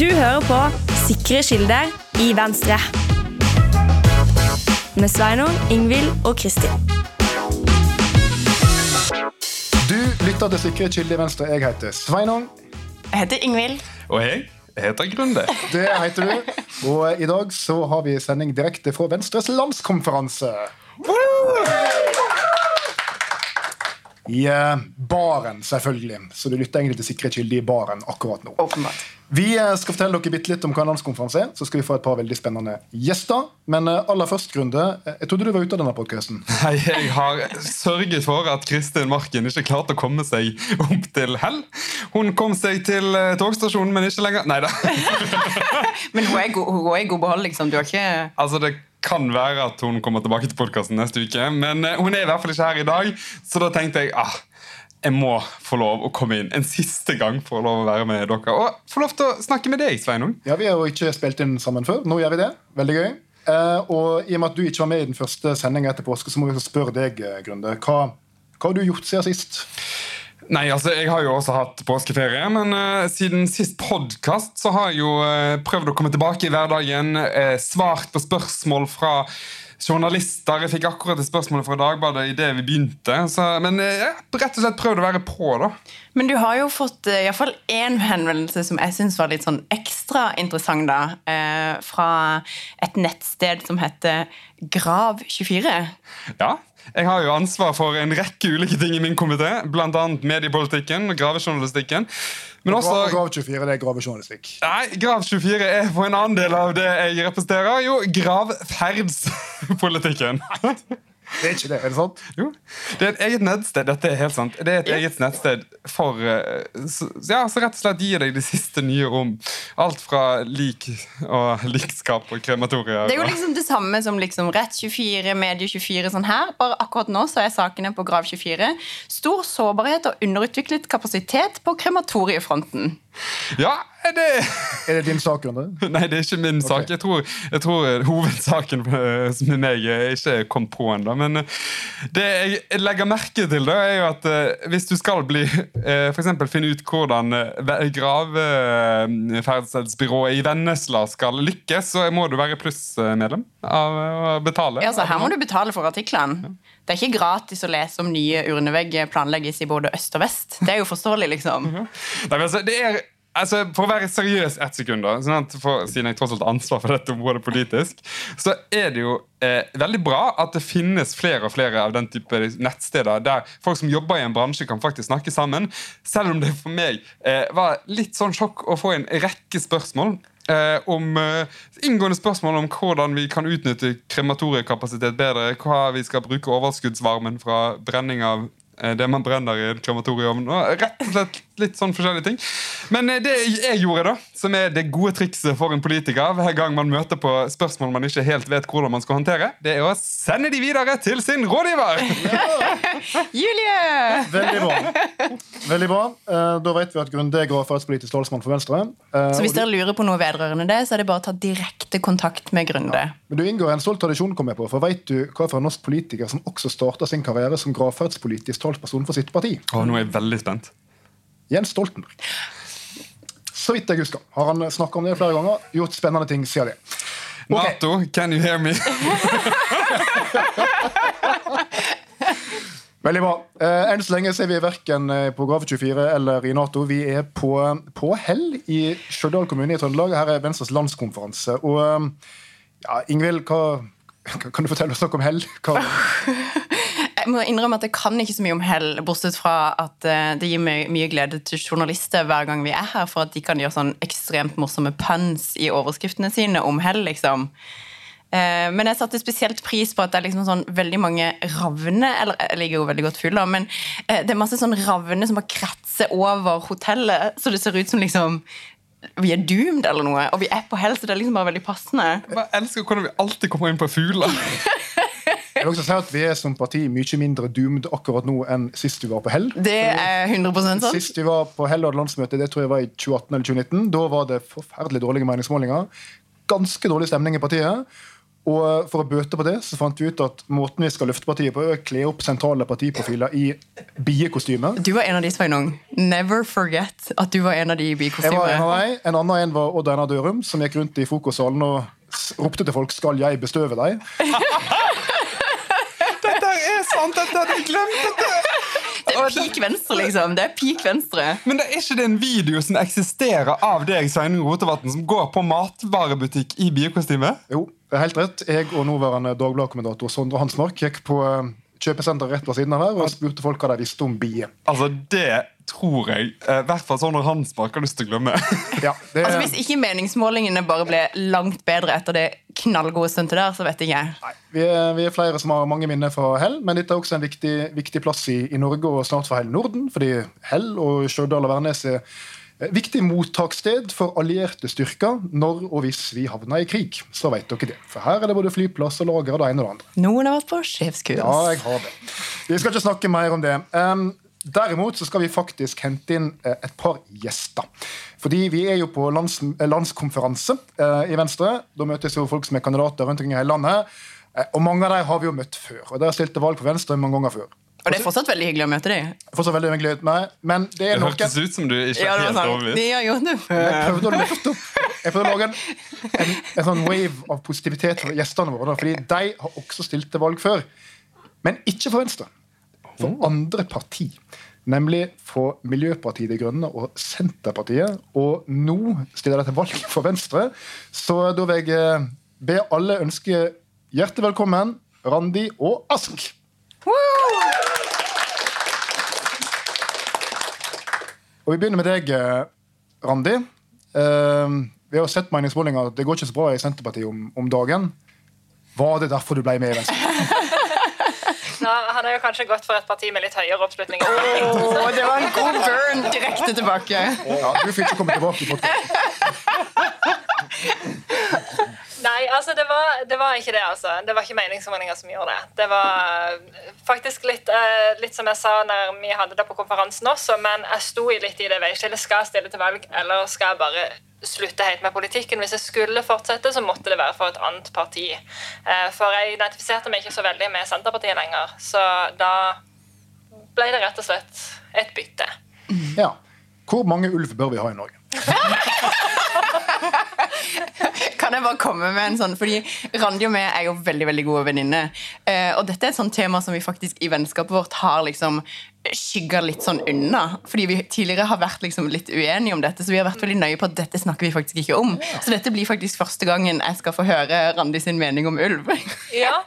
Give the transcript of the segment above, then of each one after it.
Du hører på Sikre kilder i Venstre. Med Sveinung, Ingvild og Kristin. Du lytter til Sikre kilder i Venstre. Jeg heter Sveinung. Jeg heter Ingvild. Og jeg heter Grunde. Det heter du. Og i dag så har vi sending direkte fra Venstres landskonferanse. I eh, baren, selvfølgelig. Så du lytter egentlig til Sikre kilder i baren akkurat nå. Åpenbart. Vi eh, skal fortelle dere bitte litt om hva en landskonferanse er. Så skal vi få et par veldig spennende gjester. Men eh, aller først, Grunde. Jeg trodde du var ute av denne podkasten. Nei, Jeg har sørget for at Kristin Marken ikke klarte å komme seg opp til Hell. Hun kom seg til togstasjonen, men ikke lenger. Nei da. Men hun er i god, hun er i god behold, liksom. Du har ikke Altså, det kan være at hun kommer tilbake til podkasten neste uke, men eh, hun er i hvert fall ikke her i dag, så da tenkte jeg ah, jeg må få lov å komme inn en siste gang for å være med dere. Og få lov til å snakke med deg, Sveinung. Ja, Vi har jo ikke spilt inn sammen før. Nå gjør vi det. Veldig gøy. Eh, og i og med at du ikke var med i den første sendinga etter påske, så må vi spørre deg, eh, Grunde. Hva, hva har du gjort siden sist? Nei, altså, Jeg har jo også hatt påskeferie, men uh, siden sist podkast så har jeg jo uh, prøvd å komme tilbake i hverdagen. uh, svart på spørsmål fra journalister. Jeg fikk akkurat et spørsmål fra Dagbladet idet vi begynte. Så, men jeg har rett og slett prøvd å være på, da. Men du har jo fått uh, iallfall én henvendelse som jeg syns var litt sånn ekstra interessant, da. Uh, fra et nettsted som heter Grav24. Ja, jeg har jo ansvar for en rekke ulike ting i min komité, bl.a. mediepolitikken og gravejournalistikken. Men også Grav 24 det er gravejournalistikk. Nei, Grav24 er på en annen del av det jeg representerer. Jo, gravferdspolitikken. Det er ikke det, er det sant? Jo, Det er et eget nettsted. Dette er helt sant. Det er et eget nettsted for eh, så, ja, så rett og slett gir deg de siste nye om alt fra lik og likskap og krematorier. Det er jo liksom det samme som liksom Rett24, Medie24 sånn her. Bare akkurat nå så er sakene på Grav24 stor sårbarhet og underutviklet kapasitet på krematoriefronten. Ja, det Er det din sak, Rune? Nei, det er ikke min sak. Jeg tror, jeg tror eh, hovedsaken Som med meg er ikke kom på ennå. Men eh, det jeg legger merke til, da, er jo at eh, hvis du skal bli F.eks. Finne ut hvordan eh, graveferdselsbyrået i Vennesla skal lykkes, så må du være plussmedlem og betale. Ja, så Her må du betale for artiklene. Det er ikke gratis å lese om nye urnevegger planlegges i både øst og vest. Det er jo forståelig, liksom. Nei, men altså, det er Altså, For å være seriøs ett sekund, da, sånn for, siden jeg tross alt har ansvar for dette området politisk, så er det jo eh, veldig bra at det finnes flere og flere av den type nettsteder der folk som jobber i en bransje, kan faktisk snakke sammen. Selv om det for meg eh, var litt sånn sjokk å få en rekke spørsmål. Eh, om eh, Inngående spørsmål om hvordan vi kan utnytte krematoriekapasitet bedre. Hva vi skal bruke overskuddsvarmen fra brenning av det man brenner i en krematorieovn. og Rett og slett litt sånn forskjellige ting. Men eh, det jeg gjorde, da, som er det gode trikset for en politiker hver gang man møter på spørsmål man ikke helt vet hvordan man skal håndtere, det er å sende de videre til sin rådgiver! Julie! Veldig bra. Veldig bra. Eh, Da vet vi at Grunde er politisk talsmann for Venstre. Eh, Så hvis dere lurer på noe vedrørende det, så er det bare å ta direkte kontakt med Grunde. Men du inngår en stolt tradisjon, kom jeg på. For vet du hva for en norsk politiker som også starta sin karriere som gravferdspolitisk talsperson for sitt parti? Å, nå er jeg veldig spent. Jens Stoltenberg. Så vidt jeg husker. Har han snakka om det flere ganger? Gjort spennende ting siden det. Okay. Nato, can you hear me? Veldig bra. Eh, enn så lenge så er vi verken eh, på Grave24 eller i Nato. Vi er på, på Hell i Stjørdal kommune i Trøndelag. Her er Venstres landskonferanse. Og eh, ja, Ingvild, hva, kan du fortelle oss noe om Hell? Hva, Jeg må innrømme at jeg kan ikke så mye om hell, bortsett fra at eh, det gir meg mye glede til journalister hver gang vi er her, for at de kan gjøre sånn ekstremt morsomme puns i overskriftene sine om hell, liksom. Eh, Men jeg satte spesielt pris på at det er liksom sånn veldig mange ravner Eller jeg ligger jo veldig godt full, da, men eh, det er masse sånn ravner som bare kretser over hotellet, så det ser ut som liksom vi er doomed eller noe, og vi er på hell, så det er liksom bare veldig passende. Jeg elsker hvordan vi alltid kommer inn på fugler. jeg vil også si at Vi er som parti mye mindre doomed akkurat nå enn sist vi var på Hell. Det er 100 sant. Sist vi var på Hell og hadde landsmøte, det tror jeg var i 2018 eller 2019. Da var det forferdelig dårlige meningsmålinger. Ganske dårlig stemning i partiet. Og For å bøte på det så fant vi ut at måten vi skal løfte partiet på, er å kle opp sentrale partiprofiler i biekostyme. Du var en av de, Sveinung. Never forget at du var en av de i Jeg var en av bikostymet. En annen en var Odd Einar Dørum, som gikk rundt i frokostsalen og ropte til folk 'Skal jeg bestøve deg?' Sant! Dette hadde jeg glemt! Dette. Det er peak venstre, liksom. Det er peak venstre. Men det er ikke det en video som eksisterer av deg Sveinung Rotevatn, som går på matvarebutikk i biokostyme? Jo, det er helt rett. Jeg og nåværende Dagbladet-kommentator Sondre Hansmark gikk på kjøpesenteret rett ved siden av her og spurte folk hva de visste om bier. Altså, det tror jeg eh, i hvert fall sånn når Hansmark har lyst til å glemme. Ja, det, Altså Hvis ikke meningsmålingene bare ble langt bedre etter det knallgode stuntet der, så vet ikke jeg. Nei, vi, er, vi er flere som har mange minner fra Hell, men dette er også en viktig, viktig plass i, i Norge og snart for hele Norden. Fordi Hell og Stjørdal og Værnes er viktig mottakssted for allierte styrker når og hvis vi havner i krig. Så vet dere det. For her er det både flyplass og lager og det ene og det andre. Noen har vært på sjefskurs. Ja, jeg har det. Vi skal ikke snakke mer om det. Um, derimot så skal vi faktisk hente inn eh, et par gjester. Fordi vi er jo på lands, eh, landskonferanse eh, i Venstre. Da møtes jo folk som er kandidater rundt omkring i hele landet. Eh, og mange av dem har vi jo møtt før. Og dere stilte valg på Venstre mange ganger før. Og det er fortsatt veldig hyggelig å møte deg. Fortsatt veldig hyggelig å møte meg, men det er Det noen hørtes ut som du ikke Ja, er helt sånn. overbevist. Ja, Jeg prøvde å løfte opp Jeg prøvde å lage en, en, en sånn wave av positivitet for gjestene våre. Fordi de har også stilt til valg før. Men ikke for Venstre. For andre parti. Nemlig for Miljøpartiet De Grønne og Senterpartiet. Og nå stiller de til valg for Venstre. Så da vil jeg eh, be alle ønske hjertelig velkommen Randi og Ask. Og Vi begynner med deg, eh, Randi. Eh, vi har sett meningsmålinger at det går ikke så bra i Senterpartiet om, om dagen. Var det derfor du ble med i Venstre? Nå, han har jo kanskje gått for et parti med litt høyere oppslutning. Oh, det var en god burn direkte tilbake. Ja, du fikk ikke komme tilbake i podcasten. Nei, altså det var, det var ikke det, altså. Det var ikke meningsmålinger som gjorde det. Det var eh, faktisk litt, eh, litt som jeg sa når vi hadde det på konferansen også, men jeg sto i litt i det veiskillet. Skal jeg stille til valg, eller skal jeg bare slutte helt med politikken? Hvis jeg skulle fortsette, så måtte det være for et annet parti. Eh, For jeg identifiserte meg ikke så veldig med Senterpartiet lenger, så da ble det rett og slett et bytte. Ja. Hvor mange ulv bør vi ha i Norge? Kan jeg bare komme med en sånn Fordi Randi og meg er jo veldig veldig gode venninner. Eh, og dette er et sånt tema som vi faktisk i vennskapet vårt har liksom skygga litt sånn unna. Fordi vi tidligere har vært liksom litt uenige om dette, så vi har vært veldig nøye på at dette snakker vi faktisk ikke om. Så dette blir faktisk første gangen jeg skal få høre Randi sin mening om ulv. Ja,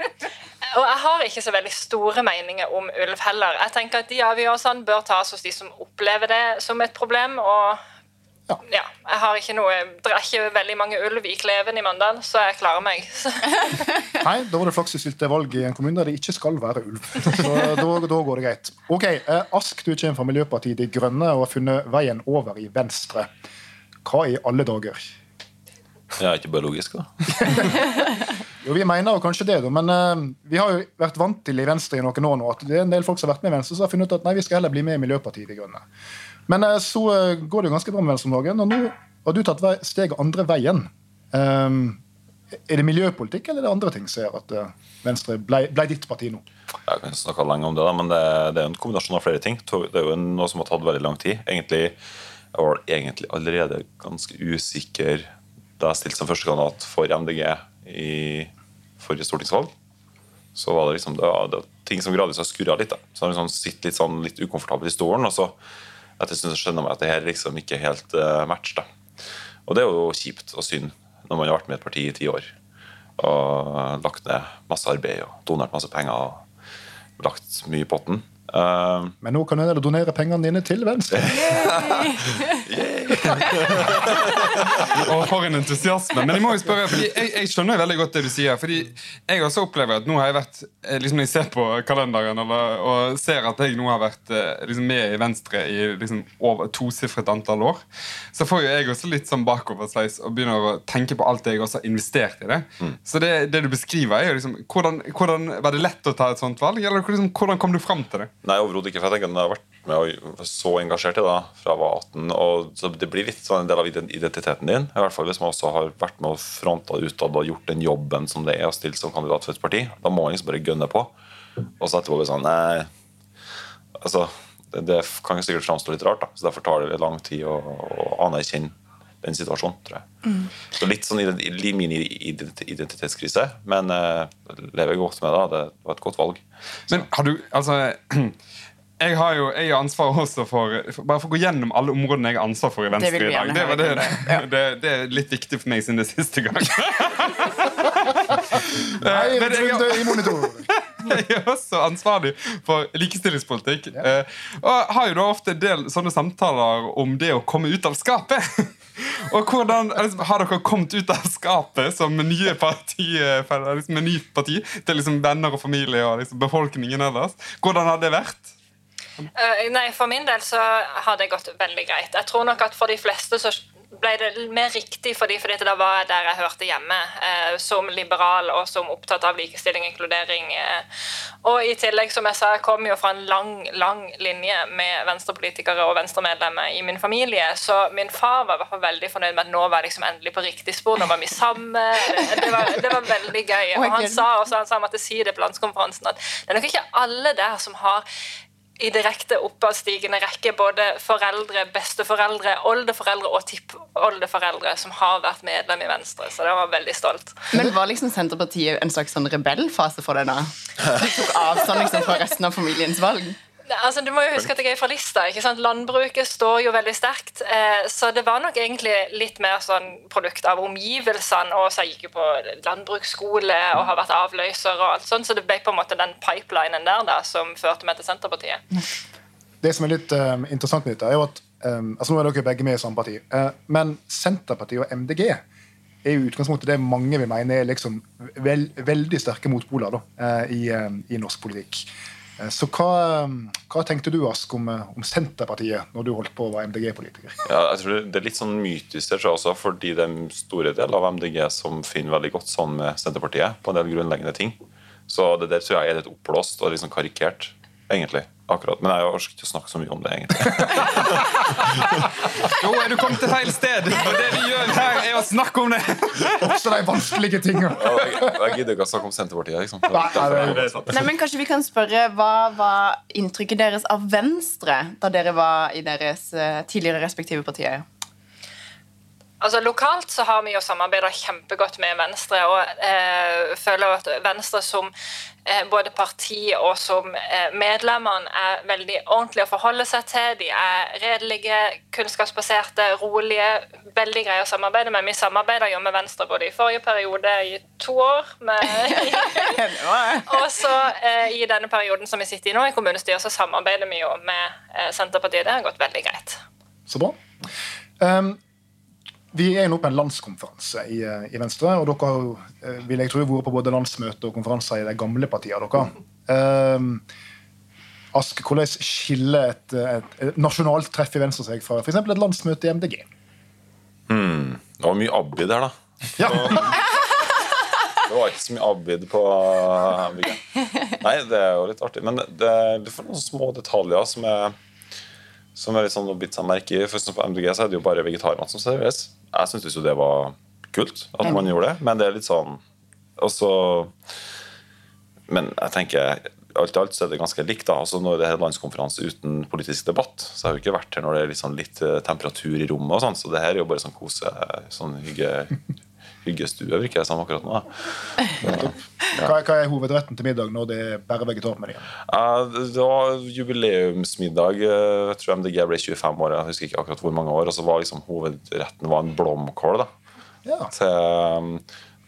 og jeg har ikke så veldig store meninger om ulv heller. Jeg tenker at De avgjørelsene bør tas hos de som opplever det som et problem. og Ja. ja, jeg har ikke noe, Det er ikke veldig mange ulv i Kleven i Mandal, så jeg klarer meg. Nei, Da var det flaks du stilte valg i en kommune der det ikke skal være ulv. Så da, da går det greit. Ok, eh, Ask, du kommer fra Miljøpartiet De Grønne og har funnet veien over i Venstre. Hva i alle dager? Ja, ikke bare logisk, da. Jo, Vi mener jo kanskje det, da, men uh, vi har jo vært vant til i Venstre i noen år nå at det er en del folk som har vært med i Venstre, som har funnet ut at nei, vi skal heller bli med i Miljøpartiet De Grønne. Men eh, så eh, går det jo ganske bra med Venstre om og nå har du tatt vei, steget andre veien. Um, er det miljøpolitikk eller er det andre ting som gjør at eh, Venstre ble, ble ditt parti nå? Jeg kan snakke lenge om det, men det, det er en kombinasjon av flere ting. Det er jo noe som har tatt veldig lang tid. Egentlig, jeg var egentlig allerede ganske usikker da jeg stilte som førstekandidat for MDG i forrige stortingsvalg. Så var det liksom det var, det var ting som gradvis har skurra litt. Da. Så jeg liksom sitter litt, sånn, litt ukomfortabel i stolen. Og så etter en stund så skjønner man at det her liksom ikke er helt uh, match. Da. Og det er jo kjipt og synd når man har vært med i et parti i ti år og lagt ned masse arbeid og donert masse penger og lagt mye i potten. Eh, Men nå kan du donere pengene dine til Venstre. Og for en entusiasme. Men jeg må jo spørre, fordi jeg, jeg skjønner veldig godt det du sier. Fordi jeg også opplever at nå har jeg vært eh, liksom Når jeg ser på kalenderen eller, og ser at jeg nå har vært eh, liksom med i Venstre i liksom over tosifret antall år, så får jo jeg også litt sånn bakoversveis og begynner å tenke på alt jeg også har investert i det. Så det, det du beskriver, er jo liksom hvordan, hvordan Var det lett å ta et sånt valg, eller liksom, hvordan kom du fram til det? Nei, overhodet ikke. for jeg tenker at Jeg har vært med og så engasjert i det fra jeg var 18. og så Det blir litt sånn en del av identiteten din. I hvert fall Hvis man også har vært med og fronta utad og gjort den jobben som det er å stille som kandidat for et parti. Da må man liksom bare gønne på. Og så etterpå blir det sånn Nei, altså Det, det kan sikkert framstå litt rart, da. så derfor tar det litt lang tid å, å anerkjenne den situasjonen, tror jeg. Så litt sånn ident- li- mini-identitetskrise, men uh, lever godt med det. Det var et godt valg. Men har du Altså jeg har jo jeg har ansvar også for, for Bare for å gå gjennom alle områdene jeg har ansvar for i Venstre i dag. Det, var det, høre. det, det er litt viktig for meg siden det er siste gang. Nei, men jeg-. Jeg er også ansvarlig for likestillingspolitikk. eh, Og har jo da ofte en del sånne samtaler om det å komme ut av skapet. Og hvordan liksom, Har dere kommet ut av skapet som nye parti, liksom, med ny parti til liksom venner og familie og liksom befolkningen ellers? Hvordan har det vært? Eh, nei, For min del så har det gått veldig greit. Jeg tror nok at for de fleste så ble det mer riktig fordi, fordi det var der jeg hørte hjemme, eh, som liberal og som opptatt av likestilling og inkludering. Eh. Og i tillegg, som jeg sa, jeg kom jo fra en lang, lang linje med venstrepolitikere og venstremedlemmer i min familie, så min far var i hvert fall veldig fornøyd med at nå var jeg liksom endelig på riktig spor, nå var vi sammen. Det var, det var veldig gøy. Og han sa også, han sa han måtte si det på landskonferansen, at det er nok ikke alle der som har i direkte oppadstigende rekke både foreldre, besteforeldre, oldeforeldre og tippoldeforeldre som har vært medlem i Venstre. Så det var veldig stolt. Men var liksom Senterpartiet en slags sånn rebellfase for deg da? De tok avstand liksom fra resten av familiens valg? Altså, du må jo huske at jeg er fra Lista. ikke sant? Landbruket står jo veldig sterkt. Eh, så det var nok egentlig litt mer sånn produkt av omgivelsene. Og så jeg gikk jo på landbruksskole og har vært avløser og alt sånt. Så det ble på en måte den pipelinen der da, som førte meg til Senterpartiet. Det som er litt um, interessant med dette, er jo at um, altså Nå er dere begge med i samme parti, Uh, men Senterpartiet og MDG er jo utgangspunktet det mange vil mene er liksom vel, veldig sterke motpoler da, uh, i, uh, i norsk politikk. Eh, Så hva, eh, hva tenkte du Ask, om, eh, om Senterpartiet når du holdt på å være MDG-politiker? Ja, jeg tror Det er litt sånn mytisk det tror jeg også, fordi det er en store del av MDG som finner veldig godt sammen med Senterpartiet på en del grunnleggende ting. Så det der tror jeg er litt oppblåst og liksom karikert, egentlig. akkurat. Men jeg orker ikke å snakke så mye om det, egentlig. Jo, er du kommet til feil sted? Og det vi gjør her, er å snakke om det. Også de vanskelige tingene. Jeg, jeg gidder ikke å snakke om Senterpartiet. liksom. Nei, Nei, men Kanskje vi kan spørre Hva var inntrykket deres av Venstre da dere var i deres eh, tidligere respektive partier? Altså Lokalt så har vi jo samarbeida kjempegodt med Venstre. og eh, føler at Venstre som eh, både parti og som eh, medlemmene er veldig ordentlige å forholde seg til. De er redelige, kunnskapsbaserte, rolige. Veldig greie å samarbeide med. Vi samarbeida jo med Venstre både i forrige periode i to år. Med, og så eh, i denne perioden som vi sitter i nå, i kommunestyret, så samarbeider vi jo med eh, Senterpartiet. Det har gått veldig greit. Så bra. Um, vi er nå på en landskonferanse i, eh, i Venstre. Og dere har eh, vil jeg tro, vært på både landsmøte og konferanser i de gamle partiene dere. Um, Ask, hvordan skiller et, et, et nasjonalt treff i Venstre seg fra f.eks. et landsmøte i MDG? Det var mye Abid her, da. Ja, Det var ikke så mye Abid på MDG. Nei, det er jo litt artig. Men det, du får noen små detaljer som er, som er litt sånn å bite seg merke i. For på MDG så er det jo bare vegetarmat som serveres. Jeg syntes jo det var kult at man gjorde det, men det er litt sånn Og så Men jeg tenker alt i alt så er det ganske likt. da, altså Når det er landskonferanse uten politisk debatt, så har jo ikke vært her når det er litt, sånn litt eh, temperatur i rommet. og sånn, Så det her er jo bare sånn kose, sånn hygge, hyggestue, virker det som akkurat nå. da. hva, hva er hovedretten til middag når det er bare vegetarmenyen? Uh, det var jubileumsmiddag. eh, Jeg tror MDG ble 25 år. Jeg husker ikke akkurat hvor mange år. Og så var liksom hovedretten var en blomkål da, Ja. til,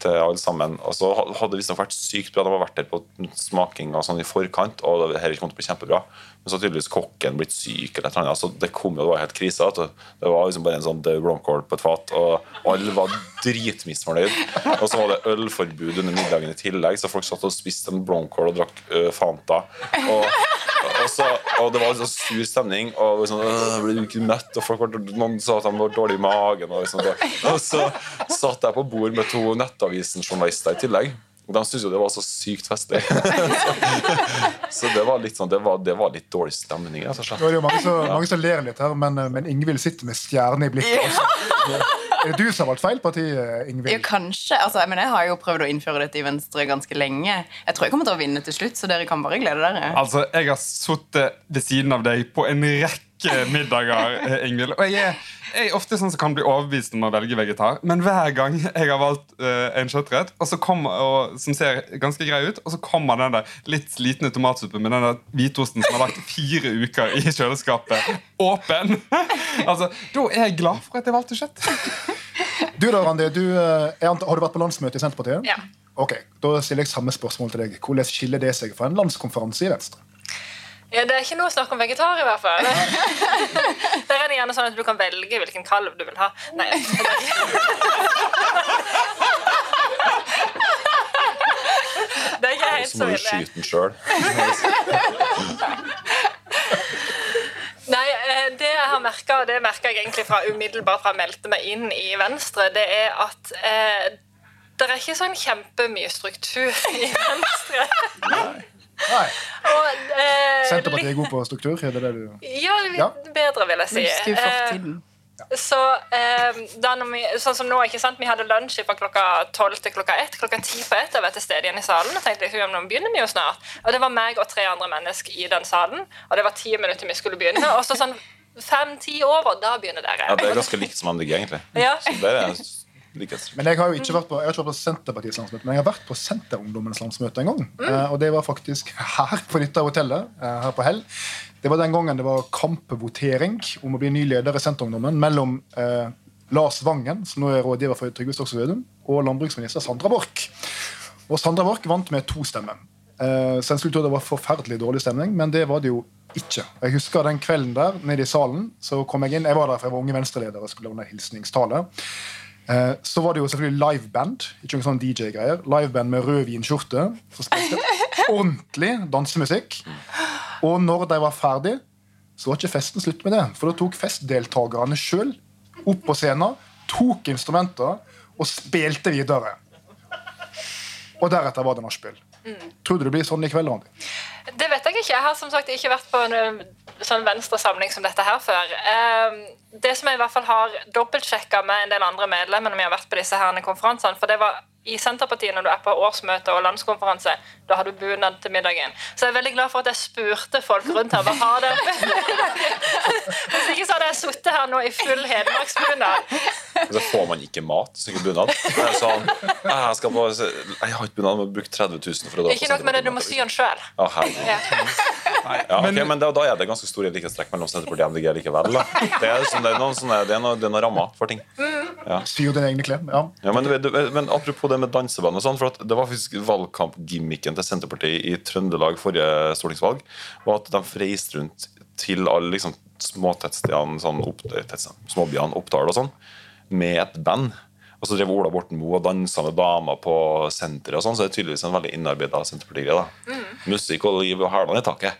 til alle sammen. Og så hadde det visstnok vært sykt bra. De har vært der på smaking og sånn i forkant, og det her kom til å bli kjempebra. Men så har tydeligvis kokken blitt syk, eller noe. annet. Altså, det kom jo, det var helt krise. Det, var liksom bare en sånn død blomkål på et fat, og alle var dritmisfornøyd. Og så var det ølforbud under middagen i tillegg, så folk satt og spiste en blomkål og drakk uh, Fanta. Og, så, og det var liksom sur stemning, og liksom, «Åh, ble ikke møtt, Og folk var, noen sa at de var dårlig i magen. Og, liksom, og så satt jeg på bord med to Nettavisen-journalister i tillegg. Og de syntes jo det var så sykt festlig. så det var litt sånn, det var, det var litt dårlig stemning. Nå er jo mange som, mange som ler litt her, men, men Ingvild sitter med stjerne i blikket. Altså. Er det du som har valgt feil parti, Ja, Ingvild? kanskje. Altså, men jeg har jo prøvd å innføre dette i Venstre ganske lenge. Jeg tror jeg kommer til å vinne til slutt, så dere kan bare glede dere. Altså, Jeg har sittet ved siden av deg på en rekke middager, eh, Ingvild. Og jeg er, jeg er ofte sånn som kan bli overbevist om å velge vegetar. Men hver gang jeg har valgt uh, en kjøttrett og så kommer, og, som ser ganske grei ut, og så kommer den der litt slitne tomatsuppen med den der hvitosten som har lagt fire uker i kjøleskapet, åpen, altså, da er jeg glad for at jeg valgte kjøtt. Du da, Randi, du, eh, Har du vært på landsmøte i Senterpartiet? Ja. Ok, Da stiller jeg samme spørsmål til deg. Hvordan skiller det seg fra en landskonferanse i Venstre? Ja, Det er ikke noe snakk om vegetar, i hvert fall. Der er det gjerne sånn at du kan velge hvilken kalv du vil ha. Nei, Det er ikke helt Så så må du ille. skyte den sjøl. Jeg har merket, og det merka jeg egentlig fra umiddelbart fra jeg meldte meg inn i Venstre, det er at eh, det er ikke sånn kjempemye struktur i Venstre. Nei, Og, eh, Senterpartiet er god på struktur? er det det du... Ja, litt Ja. bedre, vil jeg si. Eh, Så eh, da når vi, sånn som nå, ikke sant, Vi hadde lunsj fra klokka tolv til klokka ett. Klokka ti på ett var jeg til stede igjen i salen. og tenkte liksom, nå begynner vi jo snart. Og det var meg og tre andre mennesker i den salen. Og det var ti minutter vi skulle begynne. Og så sånn fem-ti og da begynner dere. Ja, det er ganske likt som MDG, egentlig. Ja. Så det er likest. Men jeg har jo ikke vært på, jeg har ikke vært på Senterpartiets landsmøte, men jeg har vært på Senterungdommens landsmøte en gang. Eh, og det var faktisk her på dette hotellet, eh, her på Hell. Det var den gangen det var kampvotering om å bli ny leder i Senterungdommen mellom eh, Lars Vangen, som nå er rådgiver for Trygve Slagsvold Vedum, og landbruksminister Sandra Borch. Og Sandra Borch vant med to stemmer. Eh, så en skulle tro det var forferdelig dårlig stemning, men det var det jo ikke. Jeg husker den kvelden der nede i salen. så kom Jeg inn, jeg var der for jeg var unge venstreleder og skulle holde hilsningstale. Eh, Så var det jo selvfølgelig liveband. Ikke noen sånn DJ-greier. Liveband med rød vinskjorte. Som spilte ordentlig dansemusikk. Og når de var ferdig, så var ikke festen slutt med det. For da tok festdeltakerne sjøl opp på scenen, tok instrumenter og spilte videre. Og deretter var det nachspiel. Tror du det blir sånn i kveld, Randi? Det vet jeg ikke. Jeg har som sagt ikke vært på en sånn venstresamling som dette her før. Eh, Det som jeg i hvert fall har dobbeltsjekka med en del andre medlemmer når vi har vært på disse herne konferansene, for det var i Senterpartiet når du er på årsmøte og landskonferanse, da har du bunad til middagen. Så jeg er veldig glad for at jeg spurte folk rundt her hva har dere. Hvis ikke så hadde jeg sittet her nå i full hedmarksbunad. Så får man ikke mat, hvis ikke bunad. Sånn, jeg, skal på, jeg har ikke bunad, må bruke 30 000 for å dra Ikke nok med det, du må sy den sjøl. Ja. Ja, men da, da er det ganske store likhetstrekk mellom Senterpartiet og MDG likevel. Da. Det, er sånn, det, er noen, sånne, det, er noen, det er noen rammer for ting. Syr dine egne klær. Ja. Ja, men, men apropos det med danseband og sånn, for at det var faktisk valgkampgimmicken til Senterpartiet i Trøndelag forrige stortingsvalg, var at de freiste rundt til alle liksom, småtettstedene, sånn, opp, småbyene, Oppdal og sånn, med et band. Og så drev Ola Borten Moe og dansa med damer på senteret, og sånn, så det er tydeligvis en veldig innarbeida Senterparti-greie. da. Musikk og liv og hælene i taket.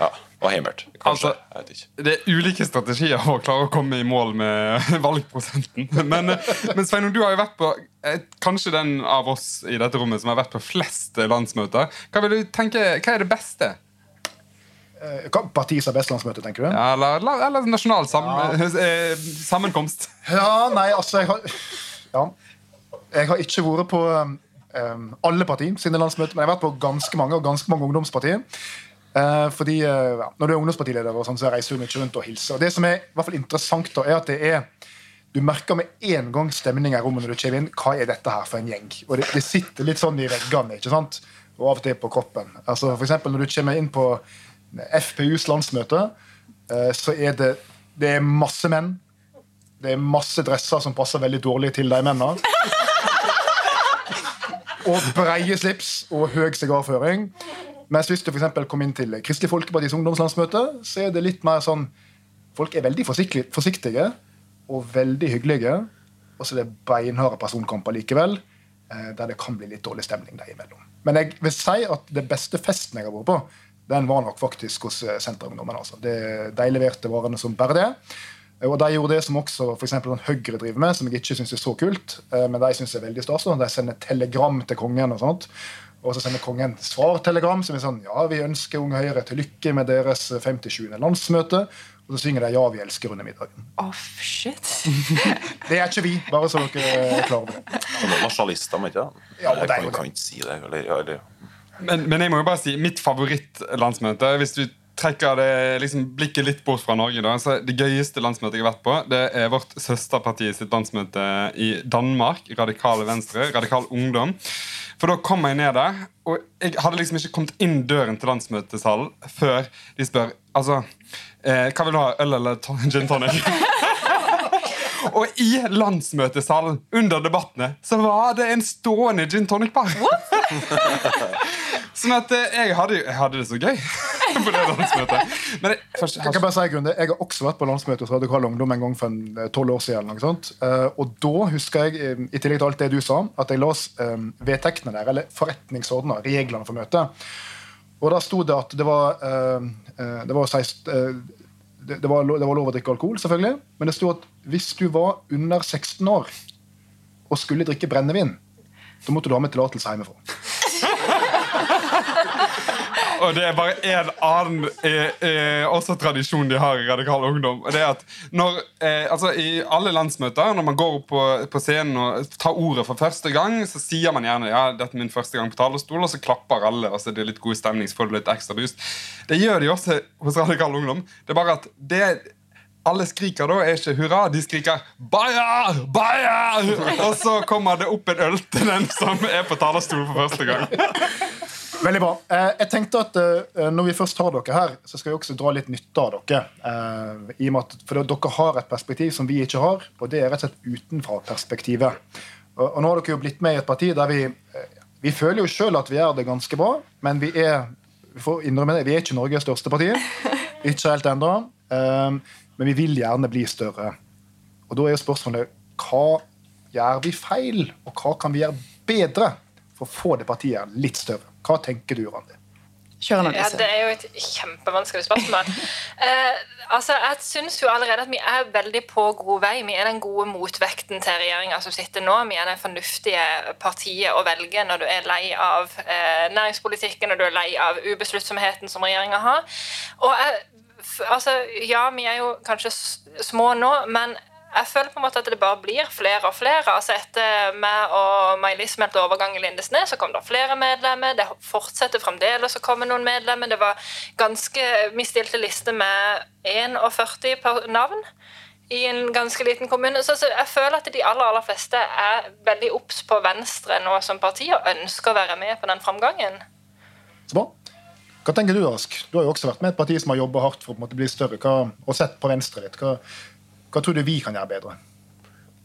Ja, Og heimert. Kanskje. Altså- jeg vet ikke. Det er ulike strategier for å klare å komme i mål med valgprosenten. Men, men Sveinung, du har jo vært på eh, kanskje den av oss i dette rommet som har vært på flest landsmøter. Hva vil du tenke, hva er det beste? Eh, hva- Parti som har best landsmøte, tenker du? Ja, Eller, eller, nasjonal sam, ja. sammenkomst? Ja, nei, altså jeg har, ja. jeg har ikke vært på um, alle partier sine landsmøter, men jeg har vært på ganske mange og ganske mange ungdomspartier. Eh, fordi eh, ja, Når du er ungdomspartileder, og sånn, så reiser du mye rundt og hilser. Og det som er i hvert fall interessant, da, er at det er du merker med en gang stemninga i rommet når du kommer inn. Hva er dette her for en gjeng? Og det, det sitter litt sånn i veggene, ikke sant? og av og til på kroppen. Altså for eksempel Når du kommer inn på FPUs landsmøte, eh, så er det, det er masse menn. Det er masse dresser som passer veldig dårlig til de mennene. Og breie slips og høy sigarføring. Mens hvis du for kom inn til Kristelig Folkepartis ungdomslandsmøte, så er det litt mer sånn Folk er veldig forsiktige, og veldig hyggelige. Og så er det beinharde personkamper likevel, eh, der det kan bli litt dårlig stemning der imellom. Men jeg vil si at det beste festen jeg har vært på, den var nok faktisk hos eh, Senterungdommen. Altså. De leverte varene som bare det. Og De gjorde det som også for eksempel, Høyre driver med, som jeg ikke syns er så kult. eh, Men de synes er veldig stas. De sender telegram til kongen. og sånt. Og så sender kongen svartelegram som er sånn Ja, vi ønsker Unge Høyre til lykke med deres 57. landsmøte. Og så synger de Ja, vi elsker under middagen. Oh, shit. Det er ikke vi, bare så dere er klar over det. Det er nasjonalister, men ikke det? Ja, det er kan, kan ikke si det. Eller, ja, det. Men, men jeg må jo bare si mitt favorittlandsmøte Hvis du trekker det, liksom, blikket litt bort fra Norge, da, så det gøyeste landsmøtet jeg har vært på, det er vårt søsterparti sitt landsmøte i Danmark. Radikale Venstre. Radikal Ungdom. For da kom jeg ned der, og jeg hadde liksom ikke kommet inn døren til landsmøtesalen før de spør altså, eh, hva vil du ha, øl eller gin tonic. Og i landsmøtesalen under debattene så var det en stående gin tonic-bar. sånn at eh, jeg hadde, jeg hadde det så gøy på det landsmøtet. Men jeg, først, Jeg kan bare si, Grunde, jeg har også vært på landsmøtet hos Radikal Ungdom en gang for en, eh, 12 år siden. noe sånt. Eh, Og da husker jeg, eh, i tillegg til alt det du sa, at jeg las eh, vedtektene der, eller forretningsordenen, reglene for møtet. Og da sto det at det var, det var 16, eh, det, det, var, det var lov å drikke alkohol, selvfølgelig. Men det sto at hvis du var under 16 år og skulle drikke brennevin, da måtte du ha med tillatelse hjemmefra. Og det er bare en annen eh, eh, også tradisjon de har i Radikal Ungdom. Det er at når, eh, altså I alle landsmøter, når man går opp på, på scenen og tar ordet for første gang, så sier man gjerne ja, dette er min første gang på talerstol, og så klapper alle. og så er det litt god stemning, så får du litt ekstra boost. Det gjør de også hos Radikal Ungdom. Det er bare at det alle skriker da, er ikke hurra, de skriker 'Bayer! Bayer!' Og så kommer det opp en øl til den som er på talerstolen for første gang. Veldig bra. Eh, jeg tenkte at eh, Når vi først har dere her, så skal vi også dra litt nytte av dere. Eh, i og med at, for dere har et perspektiv som vi ikke har, og det er rett og slett utenfra-perspektivet. Og, nå har dere jo blitt med i et parti der vi eh, Vi føler jo sjøl at vi gjør det ganske bra, men vi er vi får innrømme det, vi er ikke Norges største parti. Ikke helt ennå. Eh, men vi vil gjerne bli større. Og da er jo spørsmålet hva gjør vi feil, og hva kan vi gjøre bedre for å få det partiet litt større? Hva tenker du, Randi? Ja. Det er jo et kjempevanskelig spørsmål. Eh, altså, Jeg syns jo allerede at vi er veldig på god vei. Vi er den gode motvekten til regjeringa som sitter nå. Vi er det fornuftige partiet å velge når du er lei av eh, næringspolitikken og du er lei av ubesluttsomheten som regjeringa har. Og jeg, altså, Ja, vi er jo kanskje små nå, men jeg føler på en måte at det bare blir flere og flere. Altså Etter meg og May-Lis meldte overgang i Lindesnes, så kom det flere medlemmer. Det fortsetter fremdeles å komme noen medlemmer. Det var ganske, Vi stilte liste med 41 per navn i en ganske liten kommune. Så, jeg føler at de aller, aller fleste er veldig obs på Venstre nå som parti og ønsker å være med på den framgangen. Så bra. Hva tenker du, Ask? Du har jo også vært med et parti som har jobba hardt for å måte bli større, hva, og sett på Venstre litt. Hva, hva tror du vi kan gjøre bedre?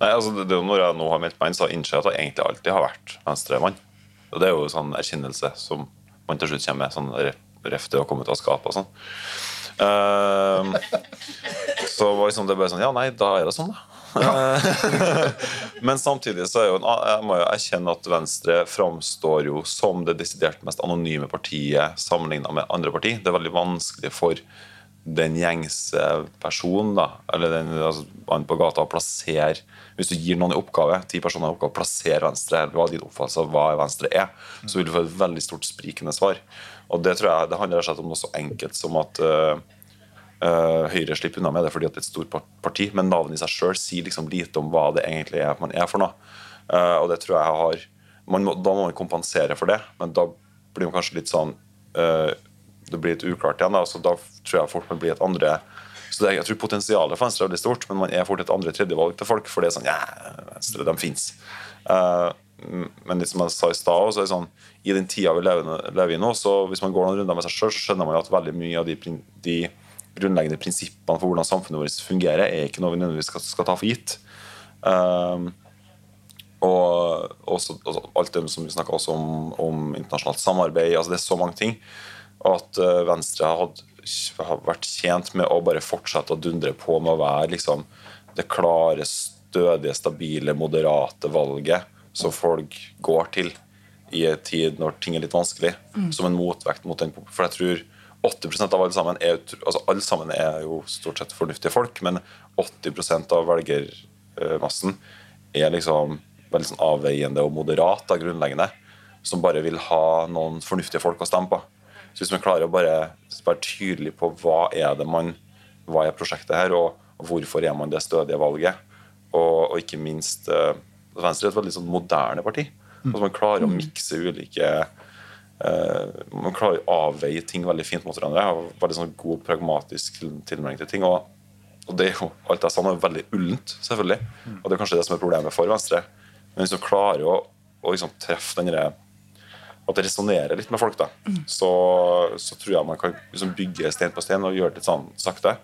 Nei, altså det, det, er jo Når jeg nå har meldt meg inn, så innser jeg at jeg egentlig alltid har vært venstremann. Og Det er jo sånn erkjennelse som man til slutt kommer med. sånn ref- det å komme ut av skapet og sånn. Uh, så liksom det bare sånn Ja, nei, da er det sånn, da. Men samtidig så er jo jeg må jo erkjenne at Venstre framstår jo som det desidert mest anonyme partiet sammenligna med andre parti. Det er veldig vanskelig for den gjengse personen, da, eller den altså, på gata, å plassere Hvis du gir noen en oppgave, ti personer en oppgave, plassere Venstre, hva din oppfattelse av hva Venstre er, så vil du få et veldig stort sprikende svar. Og det tror jeg det handler rett om noe så enkelt som at uh, Uh, Høyre slipper unna med det fordi at det er et stort parti, men navnet i seg sjøl sier liksom lite om hva det egentlig er man er for noe. Uh, og det tror jeg har må, Da må man kompensere for det, men da blir man kanskje litt sånn Det blir litt uklart igjen. Da, så da tror jeg folk vil bli et andre så det, Jeg tror potensialet for Venstre er veldig stort, men man er fort et andre-tredjevalg til folk. For det er sånn Ja, Venstre, de fins. men litt som jeg sa i stad, så er det sånn i den tida vi lever, lever i nå, så hvis man går noen runder med seg sjøl, så skjønner man jo at veldig mye av de, de grunnleggende prinsippene for hvordan samfunnet vårt fungerer, er ikke noe vi nødvendigvis skal, skal ta for gitt. Uh, og også, også, alt det som vi snakka om, om internasjonalt samarbeid. altså Det er så mange ting. At uh, Venstre har vært tjent med å bare fortsette å dundre på med å være liksom, det klare, stødige, stabile, moderate valget som folk går til i en tid når ting er litt vanskelig, som en motvekt mot den. For jeg tror 80% av alle sammen er altså alle sammen er jo stort sett fornuftige folk, men 80% av velgermassen er liksom veldig sånn avveiende og moderat da, grunnleggende, som bare vil ha noen fornuftige folk å stemme på. Så hvis man klarer å bare være tydelig på hva er det man hva er prosjektet her, og, og hvorfor er man det stødige valget, og, og ikke minst uh, Venstre er et veldig sånn moderne parti. Altså man klarer å mikse ulike uh, Man klarer å avveie ting veldig fint mot hverandre. og Veldig sånn god, pragmatisk til- tilnærming til ting. Og, og det er jo, alt jeg sa nå er veldig ullent, selvfølgelig. Og det er kanskje det som er problemet for Venstre. Men hvis man klarer å, å liksom treffe den at det resonnerer litt med folk, da, så, så tror jeg man kan liksom bygge stein på stein og gjøre det litt sånn sakte.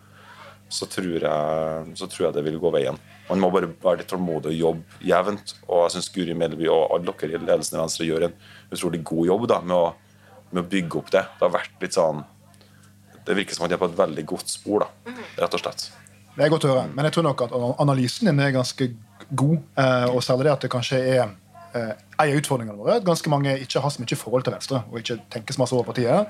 Så tror, jeg, så tror jeg det vil gå veien. Man må bare være litt tålmodig og jobbe jevnt. Og jeg syns Guri Melby og alle dere i ledelsen i Venstre gjør en utrolig god jobb da, med, å, med å bygge opp det. Det har vært litt sånn Det virker som at de er på et veldig godt spor, da, rett og slett. Det er godt å høre. Men jeg tror nok at analysen din er ganske god. eh, Og særlig det at det kanskje er eh, en av utfordringene våre ganske mange ikke har så mye forhold til Venstre. og ikke tenker så masse over partiet.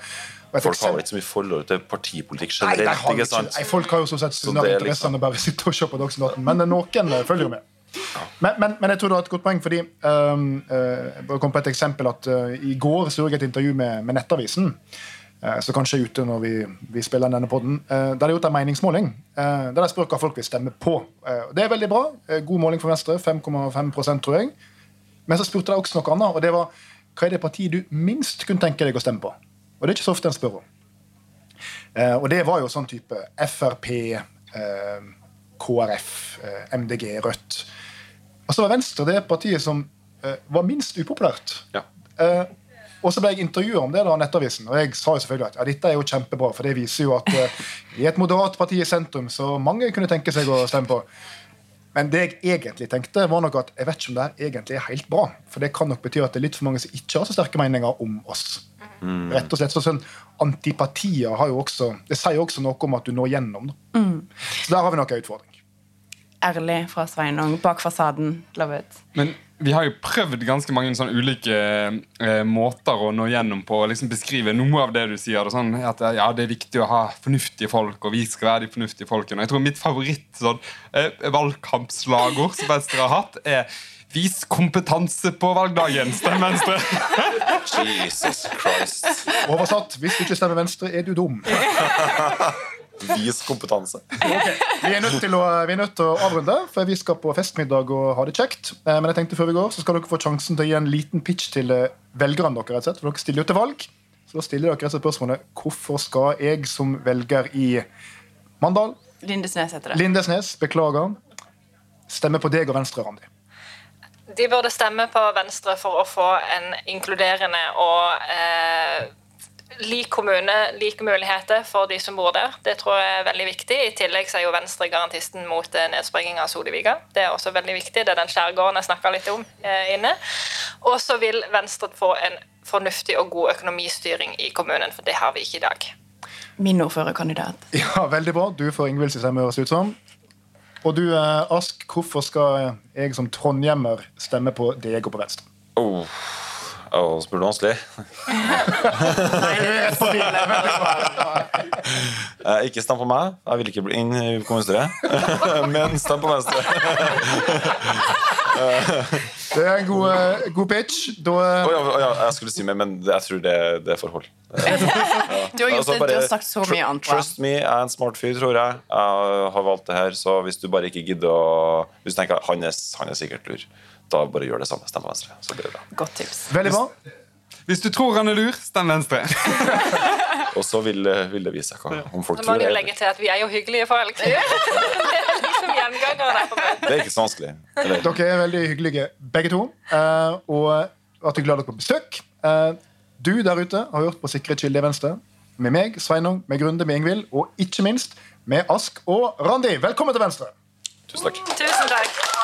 Folk har eksempel- ikke så mye forhold til partipolitikk Nei, generelt. har ikke sant? nei, folk har jo så sett Så interesser er interesse liksom- bare sitte og ser på Dagsnytt Men noen eh, følger jo med. Men, men, men jeg tror du har et godt poeng, fordi um, uh, jeg kom på et eksempel at uh, I går så jeg et intervju med, med Nettavisen, uh, så kanskje er ute når vi, vi spiller denne podden, uh, der de har gjort en meningsmåling der de spør hva folk vil stemme på. Det er veldig bra. God måling for Venstre. 5,5 tror jeg. Men så spurte de også noe annet, og det var hva er det partiet du minst kunne tenke deg å stemme på? Og det er ikke så ofte en spør om. Eh, og det var jo sånn type Frp, eh, KrF, eh, MDG, Rødt. Og så var Venstre det partiet som eh, var minst upopulært. Ja. Eh, og så ble jeg intervjua om det da Nettavisen, og jeg sa jo selvfølgelig at ja, dette er jo kjempebra, for det viser jo at eh, i et moderat parti i sentrum så mange kunne tenke seg å stemme på. Men det jeg egentlig tenkte, var nok at jeg vet ikke om det her egentlig er helt bra. For det kan nok bety at det er litt for mange som ikke har så sterke meninger om oss. Rett og slett, så sånn Antipatier har jo også Det sier jo også noe om at du når gjennom. Mm. Så der har vi nok en utfordring. Ærlig fra Sveinung. Bak fasaden. Love it. Men vi har jo prøvd ganske mange sånne ulike eh, måter å nå gjennom på. å liksom Beskrive noe av det du sier. Og sånn, at ja, Det er viktig å ha fornuftige folk, og vi skal være de fornuftige folkene. Jeg tror mitt favoritt sånn, eh, valgkampslagord som Venstre har hatt, er Vis kompetanse på valgdagen. Stem Venstre. Jesus Christ. Oversatt hvis du ikke stemmer Venstre, er du dum. Vis kompetanse. Okay. Vi er nødt til å, vi er nødt til å avrunde, for vi skal på festmiddag og ha det kjekt. Eh, Men jeg tenkte før vi går, så skal dere få sjansen til å gi en liten pitch til eh, velgerne deres. rett og slett, For dere stiller jo til valg. Så da stiller dere rett og spørsmålet hvorfor skal jeg som velger i Mandal, Lindesnes heter det. Lindesnes, beklager, stemme på deg og Venstre, Randi? De burde stemme på Venstre for å få en inkluderende og eh, lik kommune, like muligheter for de som bor der. Det tror jeg er veldig viktig. I tillegg så er jo Venstre garantisten mot eh, nedsprenging av Soliviga. Det er også veldig viktig. Det er den skjærgården jeg snakka litt om eh, inne. Og så vil Venstre få en fornuftig og god økonomistyring i kommunen, for det har vi ikke i dag. Min ordførerkandidat. Ja, Veldig bra. Du får Ingvild sin høres ut som. Og du, eh, Ask, hvorfor skal jeg som trondhjemmer stemme på deg og på Venstre? Oh. Oh, spør du vanskelig? Eh, ikke stem på meg. Jeg vil ikke bli inn i kommunestyret. Men stem på Venstre. Det er en god, eh, god pitch. Da, oh, ja, oh, ja, jeg skulle si mer, men jeg tror det, det er forhold. Du har gjort Altså, det, du har sagt så mye annet. Trust me, jeg er en smart fyr, tror jeg. Jeg har valgt det her, så hvis du bare ikke gidder å Hvis du tenker han er, han er sikkert lur, da bare gjør det samme. Stem på Venstre. Så blir det bra. Godt tips. veldig bra. Hvis du tror han er lur, stem Venstre. Og så vil, vil det vise seg hva, om folk Så må tror det. legge til at vi er jo hyggelige folk. Det er liksom gjengangere. Det er ikke så vanskelig. Eller, Dere er veldig hyggelige, begge to. eh, og at jeg gleder dere på besøk. Eh, du der ute har hørt på Sikre kilde i Venstre. Med meg, Sveinung, med Grunde, med Ingvild, og ikke minst med Ask og Randi. Velkommen til Venstre! Tusen takk. tusen takk.